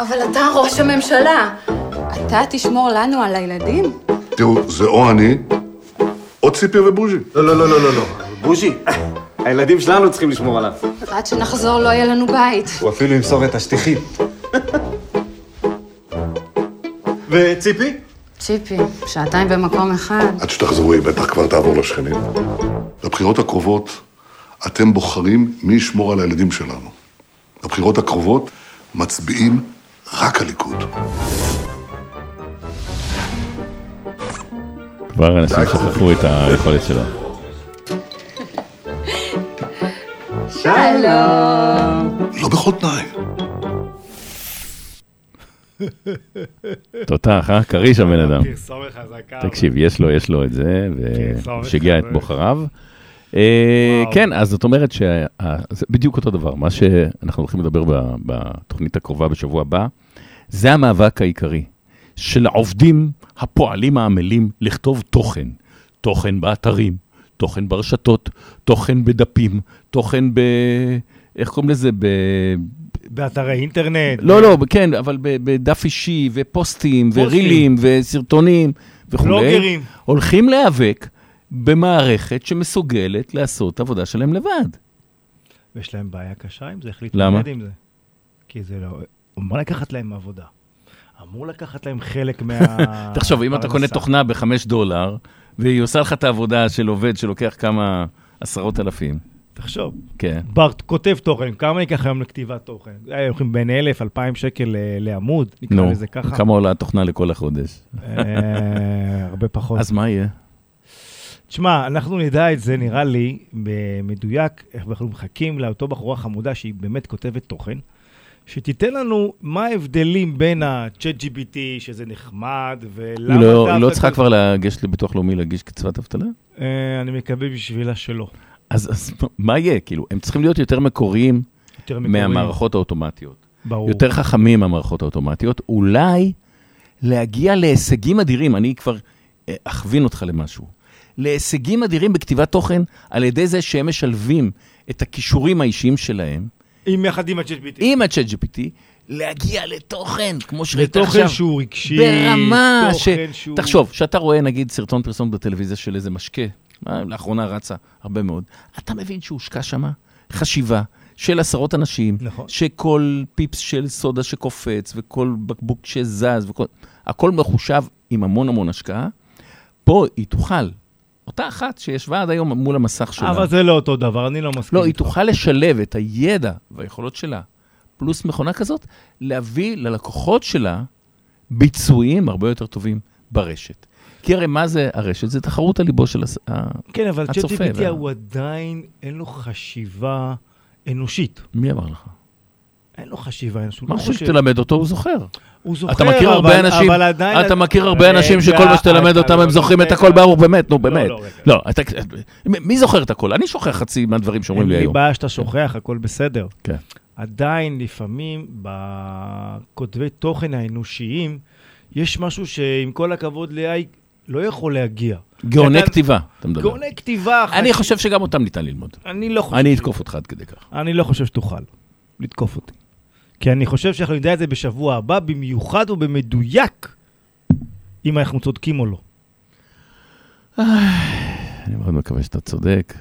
אבל אתה ראש הממשלה. אתה תשמור לנו על הילדים? תראו, זה או אני, או ציפי ובוז'י. לא, לא, לא, לא, לא, לא. בוז'י, הילדים שלנו צריכים לשמור עליו. עד שנחזור לא יהיה לנו בית. הוא אפילו ימסור את השטיחים. <laughs> וציפי? ציפי, שעתיים במקום אחד. עד שתחזרו היא בטח כבר תעבור לשכנים. בבחירות הקרובות אתם בוחרים מי ישמור על הילדים שלנו. בבחירות הקרובות מצביעים רק הליכוד. כבר אנשים שכחו את היכולת שלו. שלום. לא בכל תנאי. תותח, אה? כריש הבן אדם. פרסומת חזקה. תקשיב, יש לו, יש לו את זה, ושיגע את. בוחריו. אה, כן, אז זאת אומרת שזה בדיוק אותו דבר. מה שאנחנו הולכים לדבר ב- בתוכנית הקרובה בשבוע הבא, זה המאבק העיקרי של העובדים הפועלים העמלים לכתוב תוכן. תוכן באתרים, תוכן ברשתות, תוכן בדפים, תוכן ב... איך קוראים לזה? באתרי אינטרנט. לא, לא, כן, אבל בדף אישי, ופוסטים, פוסטים. ורילים, וסרטונים, וכולי. בלוגרים. הולכים להיאבק במערכת שמסוגלת לעשות את העבודה שלהם לבד. ויש להם בעיה קשה עם זה, איך? להתמודד עם זה. כי זה לא... אמור לקחת להם עבודה. אמור לקחת להם חלק מה... <laughs> תחשוב, אם אתה קונה. תוכנה בחמש דולר, והיא עושה לך את העבודה של עובד שלוקח כמה עשרות אלפים. תחשוב. כן. בר כותב תוכן, כמה ייקח היום לכתיבת תוכן? אה, הולכים בין אלף, אלפיים שקל אה, לעמוד, נקרא לזה ככה. כמה עולה התוכנה לכל החודש? אה, הרבה פחות. אז מה יהיה? תשמע, אנחנו נדע את זה, נראה לי, במדויק, איך אנחנו מחכים לאותו בחורה חמודה שהיא באמת כותבת תוכן, שתיתן לנו מה ההבדלים בין ה-chat GPT, שזה נחמד, ולמה... היא לא- לא צריכה כבר לגשת לביטוח לאומי להגיש קצבת אבטלה? אני מקווה בשבילה שלא. אז, אז מה יהיה? כאילו, הם צריכים להיות יותר מקוריים, יותר מקוריים. מהמערכות האוטומטיות. ברור. יותר חכמים מהמערכות האוטומטיות, אולי להגיע להישגים אדירים, אני כבר אה, אכווין אותך למשהו. להישגים אדירים בכתיבת תוכן על ידי זה שהם משלבים את הכישורים האישיים שלהם עם יחד עם ה-chat GPT. עם ה-chat GPT, להגיע לתוכן, כמו שראית לתוכן עכשיו. שהוא רגשי, ברמה ש... שהוא- תחשוב, שאתה רואה נגיד סרטון פרסום בטלוויזיה של איזה משקה, לאחרונה רצה הרבה מאוד, אתה מבין שהושקע שם חשיבה של עשרות אנשים, נכון. שכל פיפס של סודה שקופץ, וכל בקבוק שזז, וכל... הכל מחושב עם המון המון השקעה. פה היא תוכל, אותה אחת שישבה עד היום מול המסך שלה. אבל זה לא אותו דבר, אני לא מסכים. לא, היא. תוכל לשלב את הידע והיכולות שלה, פלוס מכונה כזאת, להביא ללקוחות שלה ביצועים הרבה יותר טובים ברשת. כי הרי מה זה הרשת? זה תחרות על ליבו של הס- ה- כן, אבל הצופה. צ'אט GPT וה- הוא עדיין, אין לו חשיבה אנושית. מי אמר לך? אין לו חשיבה אנושית. מה לא חושב חושב. שתלמד אותו, הוא זוכר. הוא זוכר, אתה מכיר הרבה אבל- אנשים, אבל עדיין- אתה מכיר הרבה אנשים שכל מה שתלמד אותם, לא הם זוכרים את הכל ברוך, באמת, נו, לא, באמת. לא, רגע. לא, אתה- מי זוכר את הכל? אני שוכח חצי מהדברים שאומרים לי אין לי היום. בעיה שאתה שוכח, הכל בסדר. כן. עדיין, לפעמים, בכותבי תוכן האנושיים, יש משהו שעם כל הכבוד ל-AI לא יכול להגיע. גאוני אתה- כתיבה, אתה מדבר. גאוני כתיבה. אני חושב שגם אותם ניתן ללמוד. אני לא חושב. אני אתקוף אותך עד כדי כך. אני לא חושב שתוכל לתקוף אותי. כי אני חושב שאנחנו נדע את זה בשבוע הבא, במיוחד ובמדויק, אם אנחנו צודקים או לא. אני מאוד מקווה שאתה צודק.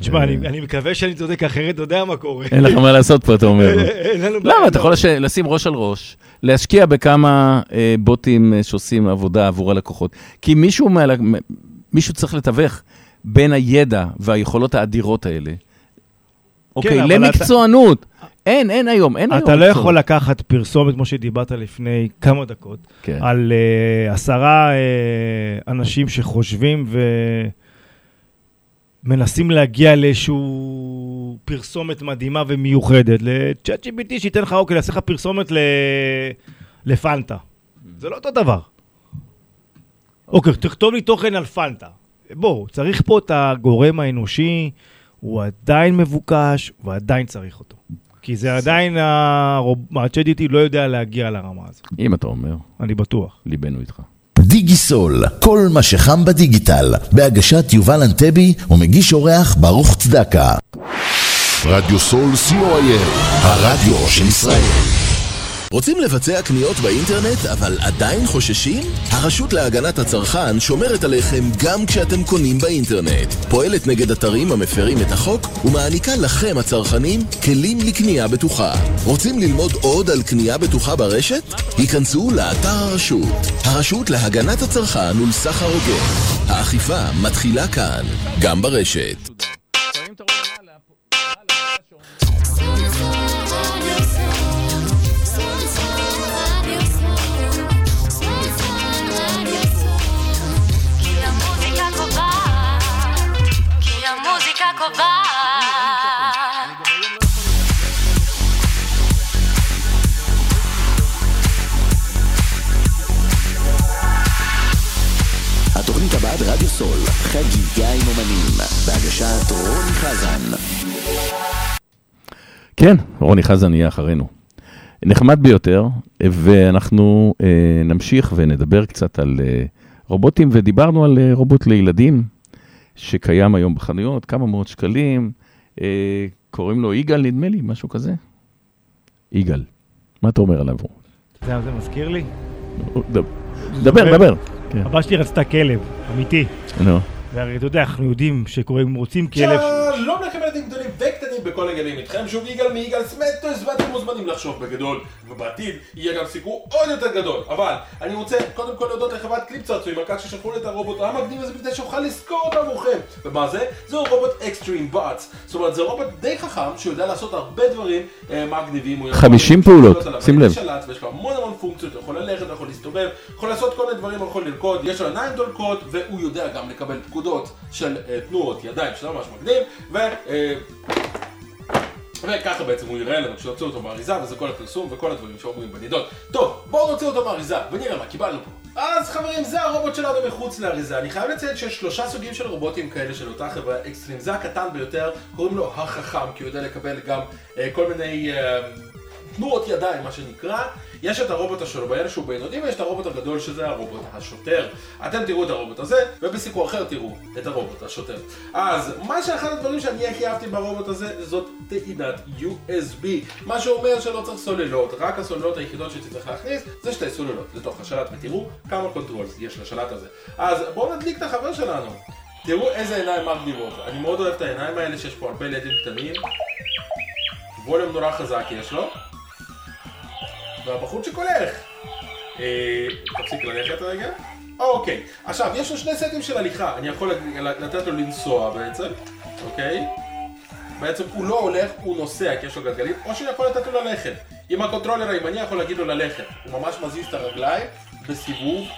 תשמע, אני מקווה שאני צודק, אחרת אתה יודע מה קורה. אין לך מה לעשות פה, אתה אומר. <laughs> למה? אתה יכול לש- לשים ראש על ראש, להשקיע בכמה אה, בוטים אה, שעושים עבודה עבור הלקוחות. כי מישהו צריך לתווך בין הידע והיכולות האדירות האלה, אוקיי, כן, אבל למקצוענות. אין, אין היום, אין היום. אתה לא. יכול לקחת פרסומת, כמו שדיברת לפני כמה דקות, כן. על אה, עשרה אנשים שחושבים ומנסים להגיע לאיזשהו פרסומת מדהימה ומיוחדת, ל-chat GPT שייתן לך, אוקיי, יעשה לך פרסומת ל... לפנטה. זה לא אותו דבר. אוקיי, תכתוב לי תוכן על פנטה. בואו, צריך פה את הגורם האנושי, הוא עדיין מבוקש, ועדיין צריך אותו. כי זה עדיין, ה-ChatGT לא יודע להגיע לרמה הזאת. אם אתה אומר. אני בטוח. ליבנו איתך. דיגיסול, כל מה שחם בדיגיטל, בהגשת יובל אנטבי ומגיש אורח ברוך צדקה. רדיו סול co.il, הרדיו של ישראל. רוצים לבצע קניות באינטרנט אבל עדיין חוששים? הרשות להגנת הצרכן שומרת עליכם גם כשאתם קונים באינטרנט. פועלת נגד אתרים המפרים את החוק ומעניקה לכם הצרכנים כלים לקנייה בטוחה. רוצים ללמוד עוד על קנייה בטוחה ברשת? היכנסו לאתר הרשות. הרשות להגנת הצרכן ולסחר הוגן. האכיפה מתחילה כאן, גם ברשת. חזן. כן, רוני חזן יהיה אחרינו. נחמד ביותר, ואנחנו אה, נמשיך ונדבר קצת על אה, רובוטים, ודיברנו על אה, רובוט לילדים, שקיים היום בחנויות, כמה מאות שקלים, אה, קוראים לו יגאל, נדמה לי, משהו כזה. יגאל, מה אתה אומר עליו? אתה יודע מה זה מזכיר לי? דבר, דבר. כן. הבא שלי רצתה כלב, אמיתי. נו. והרי אתה יודע, אנחנו יודעים שקוראים, רוצים כלב... שלום לכם ילדים גדולים וקטנים בכל הגילים, איתכם שוב יגאל מיגאל סמטוס ואתם מוזמנים לחשוב בגדול ובעתיד יהיה גם סיפור עוד יותר גדול אבל אני רוצה קודם כל להודות לחברת קליפ צעצועים על כך ששלחו לי את הרובוט המקסים הזה בכדי שאוכל לסקור אותו עבורכם ומה זה? זהו רובוט Xtrem Bots זאת אומרת זה רובוט די חכם שיודע לעשות הרבה דברים אה, מגניבים הוא יכול 50 לשלוט פעולות, שים לב. ויש לו המון המון פונקציות, הוא יכול ללכת, הוא יכול להסתובב, יכול לעשות כל מיני דברים, הוא יכול לרקוד, יש לו עיניים דולקות, והוא יודע גם לקבל פקודות של אה, תנועות ידיים, שזה ממש מגניב, ו... אה, וככה בעצם הוא יראה לנו כשהוציאו אותו מהאריזה, וזה כל הפרסום וכל הדברים שאומרים בנידון. טוב, בואו נוציא אותו מהאריזה, ונראה מה קיבלנו פה. אז חברים, זה הרובוט שלנו מחוץ לאריזה. אני חייב לציין שיש שלושה סוגים של רובוטים כאלה של אותה חברה אקסטרים. זה הקטן ביותר, קוראים לו החכם, כי הוא יודע לקבל גם אה, כל מיני... אה, תנועות ידיים, מה שנקרא. יש את הרובוט השולבן שהוא בינוני, ויש את הרובוט הגדול שזה הרובוט השוטר. אתם תראו את הרובוט הזה, ובסיקור אחר תראו את הרובוט השוטר. אז מה שאחד הדברים שאני הכי אהבתי ברובוט הזה, זאת טעינת USB. מה שאומר שלא צריך סוללות, רק הסוללות היחידות שתצטרך להכניס, זה שתי סוללות לתוך השלט, ותראו כמה control יש לשלט הזה. אז בואו נדליק את החבר שלנו. תראו איזה עיניים מגניבות. אני מאוד אוהב את העיניים האלה שיש פה הרבה לדים קטנים. ווליום נורא חזק יש לו. והבחור שהולך. אה, תפסיק ללכת רגע. אוקיי, עכשיו יש לו שני סטים של הליכה, אני יכול לתת לו לנסוע בעצם, אוקיי? בעצם הוא לא הולך, הוא נוסע כי יש לו גלגלים, או שאני יכול לתת לו ללכת. עם ה controller הימני יכול להגיד לו ללכת. הוא ממש מזיז את הרגליים בסיבוב,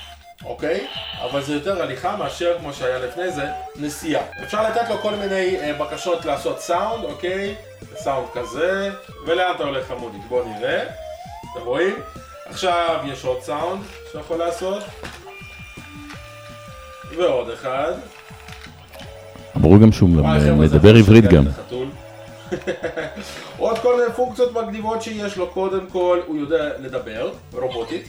אוקיי? אבל זה יותר הליכה מאשר כמו שהיה לפני זה, נסיעה. אפשר לתת לו כל מיני אה, בקשות לעשות סאונד, אוקיי? סאונד כזה, ולאן אתה הולך חמודי? בוא נראה. אתם רואים? עכשיו יש עוד סאונד שיכול לעשות. ועוד אחד. אמרו גם שהוא זה מדבר עברית גם. <laughs> עוד כל מיני פונקציות מגניבות שיש לו, קודם כל הוא יודע לדבר, רובוטית.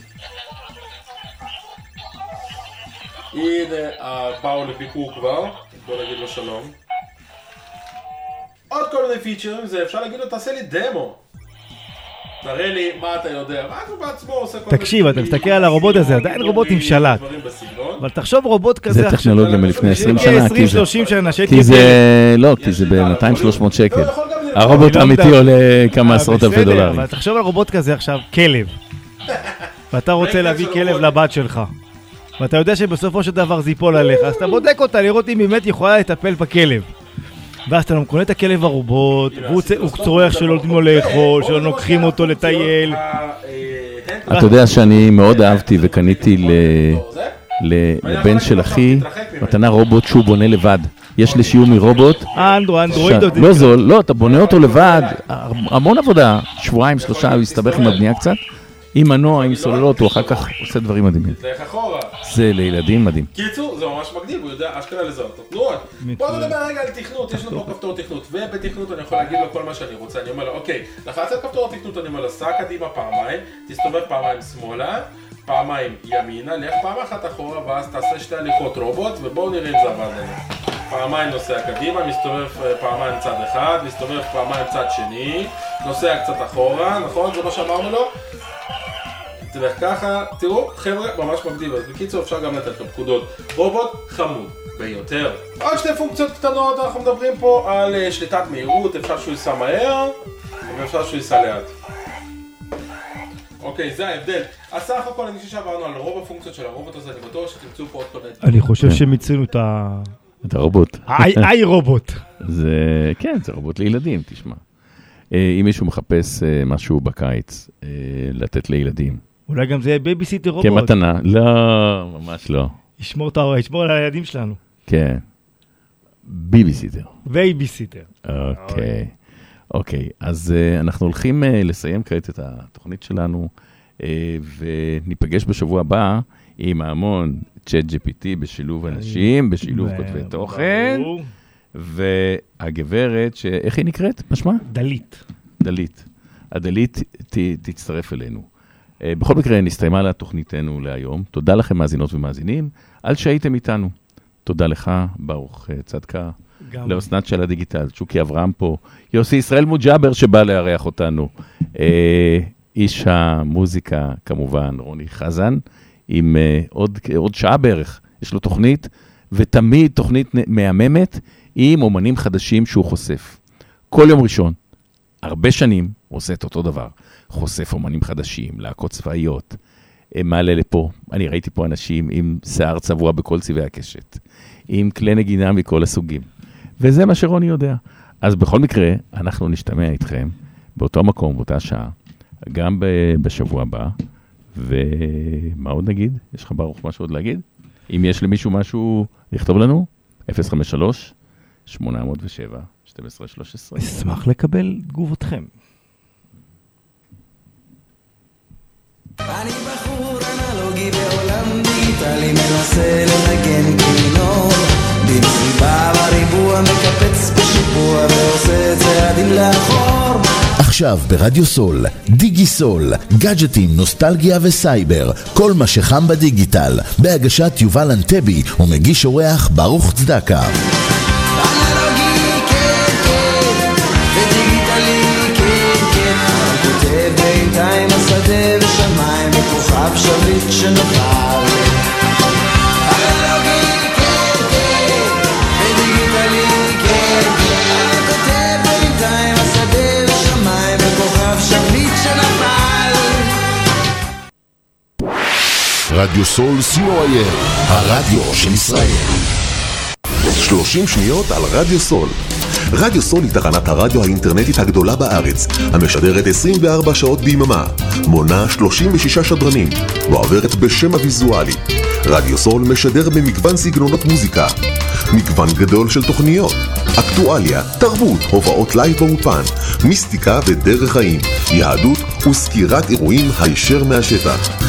הנה, אה, באו לביקור כבר, בוא נגיד לו שלום. עוד כל מיני פיצ'רים, זה אפשר להגיד לו תעשה לי דמו. תראה לי מה אתה יודע, רק הוא בעצמו עושה כל מיני... תקשיב, אתה מסתכל על הרובוט הזה, עדיין רובוט עם שלט. אבל תחשוב רובוט כזה זה טכנולוגיה מלפני 20 שנה, כי זה- 20-30 שנה, שהייתי כי זה. לא, כי זה ב-200-300 שקל. אני הרובוט לא האמיתי עולה כמה אה, עשרות אלפי בסדר, דולרים. אבל תחשוב על רובוט כזה עכשיו, כלב. <laughs> ואתה רוצה להביא כלב לבת שלך. ואתה יודע שבסופו של דבר זה ייפול עליך, אז אתה בודק אותה לראות אם באמת יכולה לטפל בכלב. ואז אתה קונה את הכלב הרובוט, והוא צורח שלא נותנים לו לאכול, שלא לוקחים אותו לטייל. אתה יודע שאני מאוד אהבתי וקניתי ל- ל- לבן של אחי מתנה רובוט שהוא בונה לבד. יש לשיומי רובוט. אנדרו, אנדרואיד לא זול, לא, אתה בונה אותו לבד, המון עבודה, שבועיים, שלושה, הוא הסתבך עם הבנייה קצת. עם מנוע, עם סוללות, הוא אחר כך עושה דברים מדהימים. לך אחורה. זה לילדים מדהים. קיצור, זה ממש מגניב, הוא יודע אשכרה לזהות את התנועות. בואו נדבר רגע על תכנות, יש לנו פה כפתור תכנות, ובתכנות אני יכול להגיד לו כל מה שאני רוצה, אני אומר לו, אוקיי, לחץ על כפתור התכנות, אני אומר לו, סע קדימה פעמיים, תסתובב פעמיים שמאלה, פעמיים ימינה, לך פעם אחת אחורה, ואז תעשה שתי הליכות רובוט, ובואו נראה אם זה עבד לנו. פעמיים נוסע קדימה, מסתובב אה, פעמיים צד אחד, מסתובב פעמיים צד שני, נוסע קצת אחורה, נכון? זה מה שאמרנו לו? תלך ככה, תראו, חבר'ה, ממש מגניב, אז בקיצור אפשר גם לתת לו פקודות. רובוט חמוד ביותר. עוד שתי פונקציות קטנות, אנחנו מדברים פה על אה, שליטת מהירות, אפשר שהוא ייסע מהר, ואפשר שהוא ייסע לאט. אוקיי, זה ההבדל. אז סך הכל אני חושב שעברנו על רוב הפונקציות של הרובוט הזה, אני בטוח שתמצאו פה עוד כל מיני... אני חושב שמיצינו את ה... את הרובוט. איי <laughs> איי רובוט. זה, כן, זה רובוט לילדים, תשמע. אה, אם מישהו מחפש אה, משהו בקיץ לתת לילדים, אולי גם זה יהיה בייביסיטר רובוט. כמתנה, לא, ממש לא. ישמור ה- ישמור על הילדים שלנו. כן. ביביסיטר. בייביסיטר. אוקיי. אוקיי, אז אה, אנחנו הולכים אה, לסיים כעת את התוכנית שלנו, אה, וניפגש בשבוע הבא עם ההמון צ'אט GPT בשילוב אנשים, בשילוב כותבי תוכן. והגברת, ש... איך היא נקראת? משמע? דלית. דלית. הדלית ת, תצטרף אלינו. Uh, בכל מקרה, נסתיימה לה תוכניתנו להיום. תודה לכם, מאזינות ומאזינים, על שהייתם איתנו. תודה לך, ברוך uh, צדקה. לאסנת של הדיגיטל, שוקי אברהם פה, יוסי ישראל מוג'אבר שבא לארח אותנו, אה, איש המוזיקה כמובן, רוני חזן, עם אה, עוד, עוד שעה בערך, יש לו תוכנית, ותמיד תוכנית מהממת עם אומנים חדשים שהוא חושף. כל יום ראשון, הרבה שנים, עושה את אותו דבר, חושף אומנים חדשים, להקות צבאיות, אה, מעלה לפה, אני ראיתי פה אנשים עם שיער צבוע בכל צבעי הקשת, עם כלי נגינה מכל הסוגים. וזה מה שרוני יודע. אז בכל מקרה, אנחנו נשתמע איתכם באותו מקום, באותה שעה, גם בשבוע הבא, ומה עוד נגיד? יש לך ברוך משהו עוד להגיד? אם יש למישהו משהו לכתוב לנו, 053 807 1213. אשמח לקבל תגובותכם. אני בחור אנלוגי בעולם דיגיטלי מנסה לנגן כינור במסיבה בריבוע מקפץ בשיפוע ועושה צעדים לאחור עכשיו ברדיו סול, דיגי סול, גאדג'טים, נוסטלגיה וסייבר, כל מה שחם בדיגיטל, בהגשת יובל אנטבי ומגיש אורח ברוך צדקה. שנפל אנלוגי כן כן ודיגיטלי כן כן אבל כותב בינתיים השדה ושמיים וכוכב שביט שנפל רדיו סול co.il, הרדיו של ישראל. 30 שניות על רדיו סול. רדיו סול היא תחנת הרדיו האינטרנטית הגדולה בארץ, המשדרת 24 שעות ביממה, מונה 36 שדרנים, ועוברת בשם הוויזואלי. רדיו סול משדר במגוון סגנונות מוזיקה, מגוון גדול של תוכניות, אקטואליה, תרבות, הופעות לייב באולפן, מיסטיקה ודרך חיים, יהדות וסקירת אירועים הישר מהשטח.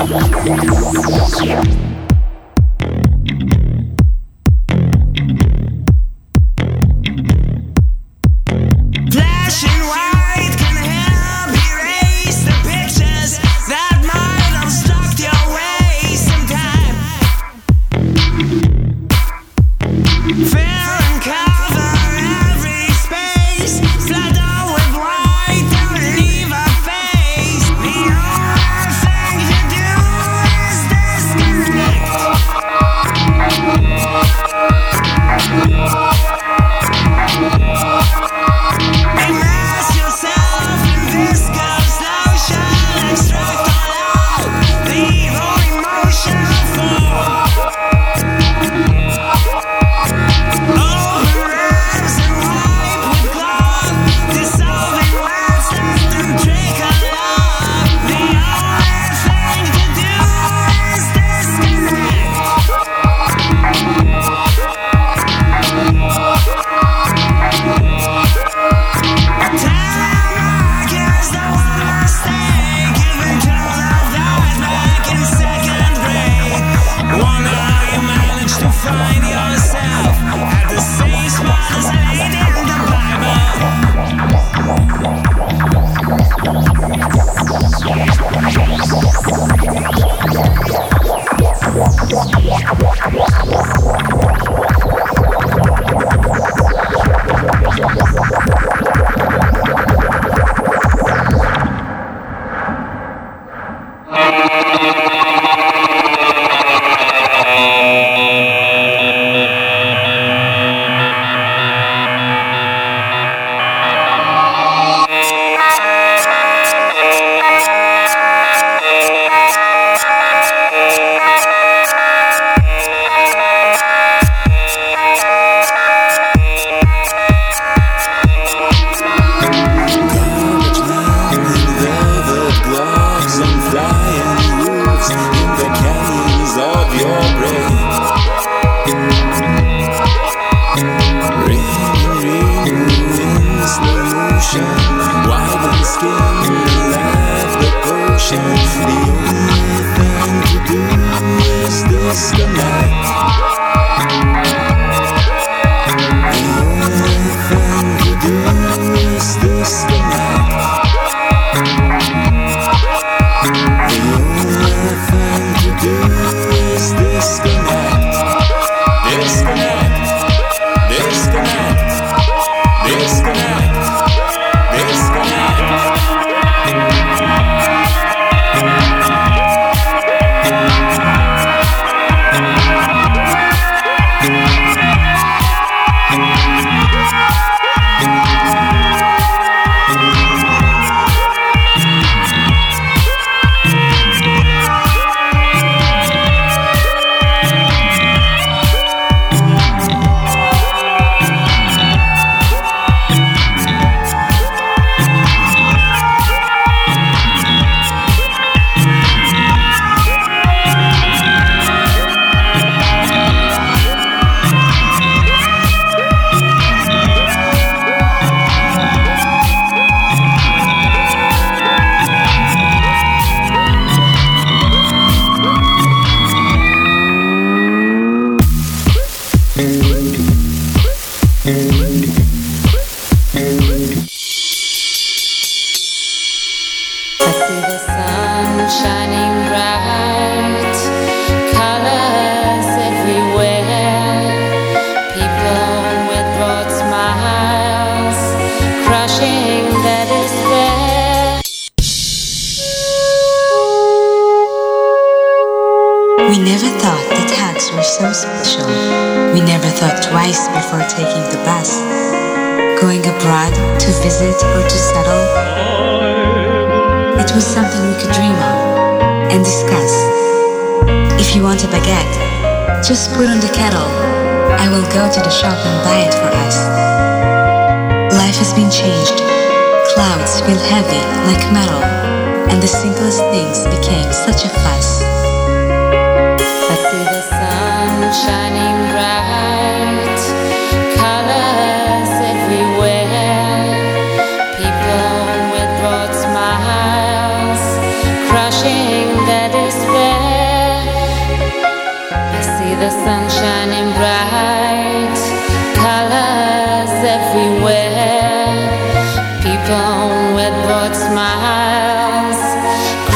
Yeah.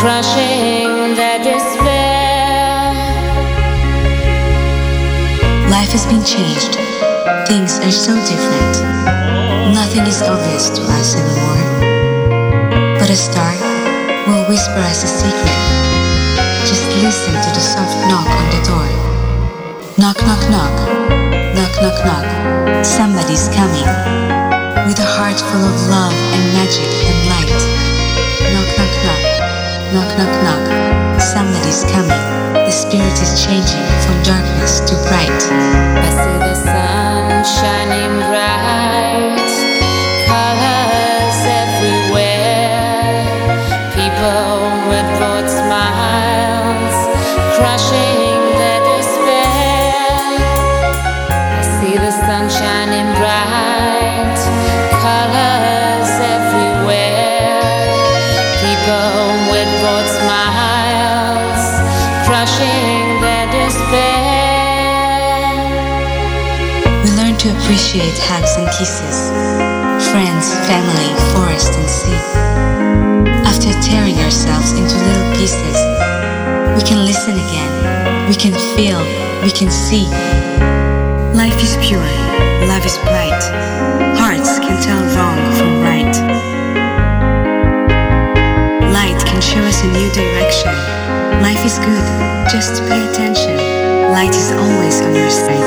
Crushing their despair. Life has been changed. Things are so different. Nothing is obvious to us anymore. But a star will whisper us a secret. Just listen to the soft knock on the door. Knock, knock, knock. Knock, knock, knock. Somebody's coming. With a heart full of love and magic and light. Knock, knock, knock. Somebody's coming. The spirit is changing from darkness to bright. I see the sun shining bright, appreciate hugs and kisses, friends, family, forest, and sea. After tearing ourselves into little pieces, we can listen again, we can feel, we can see. Life is pure, love is bright, hearts can tell wrong from right. Light can show us a new direction. Life is good, just pay attention. Light is always on your side.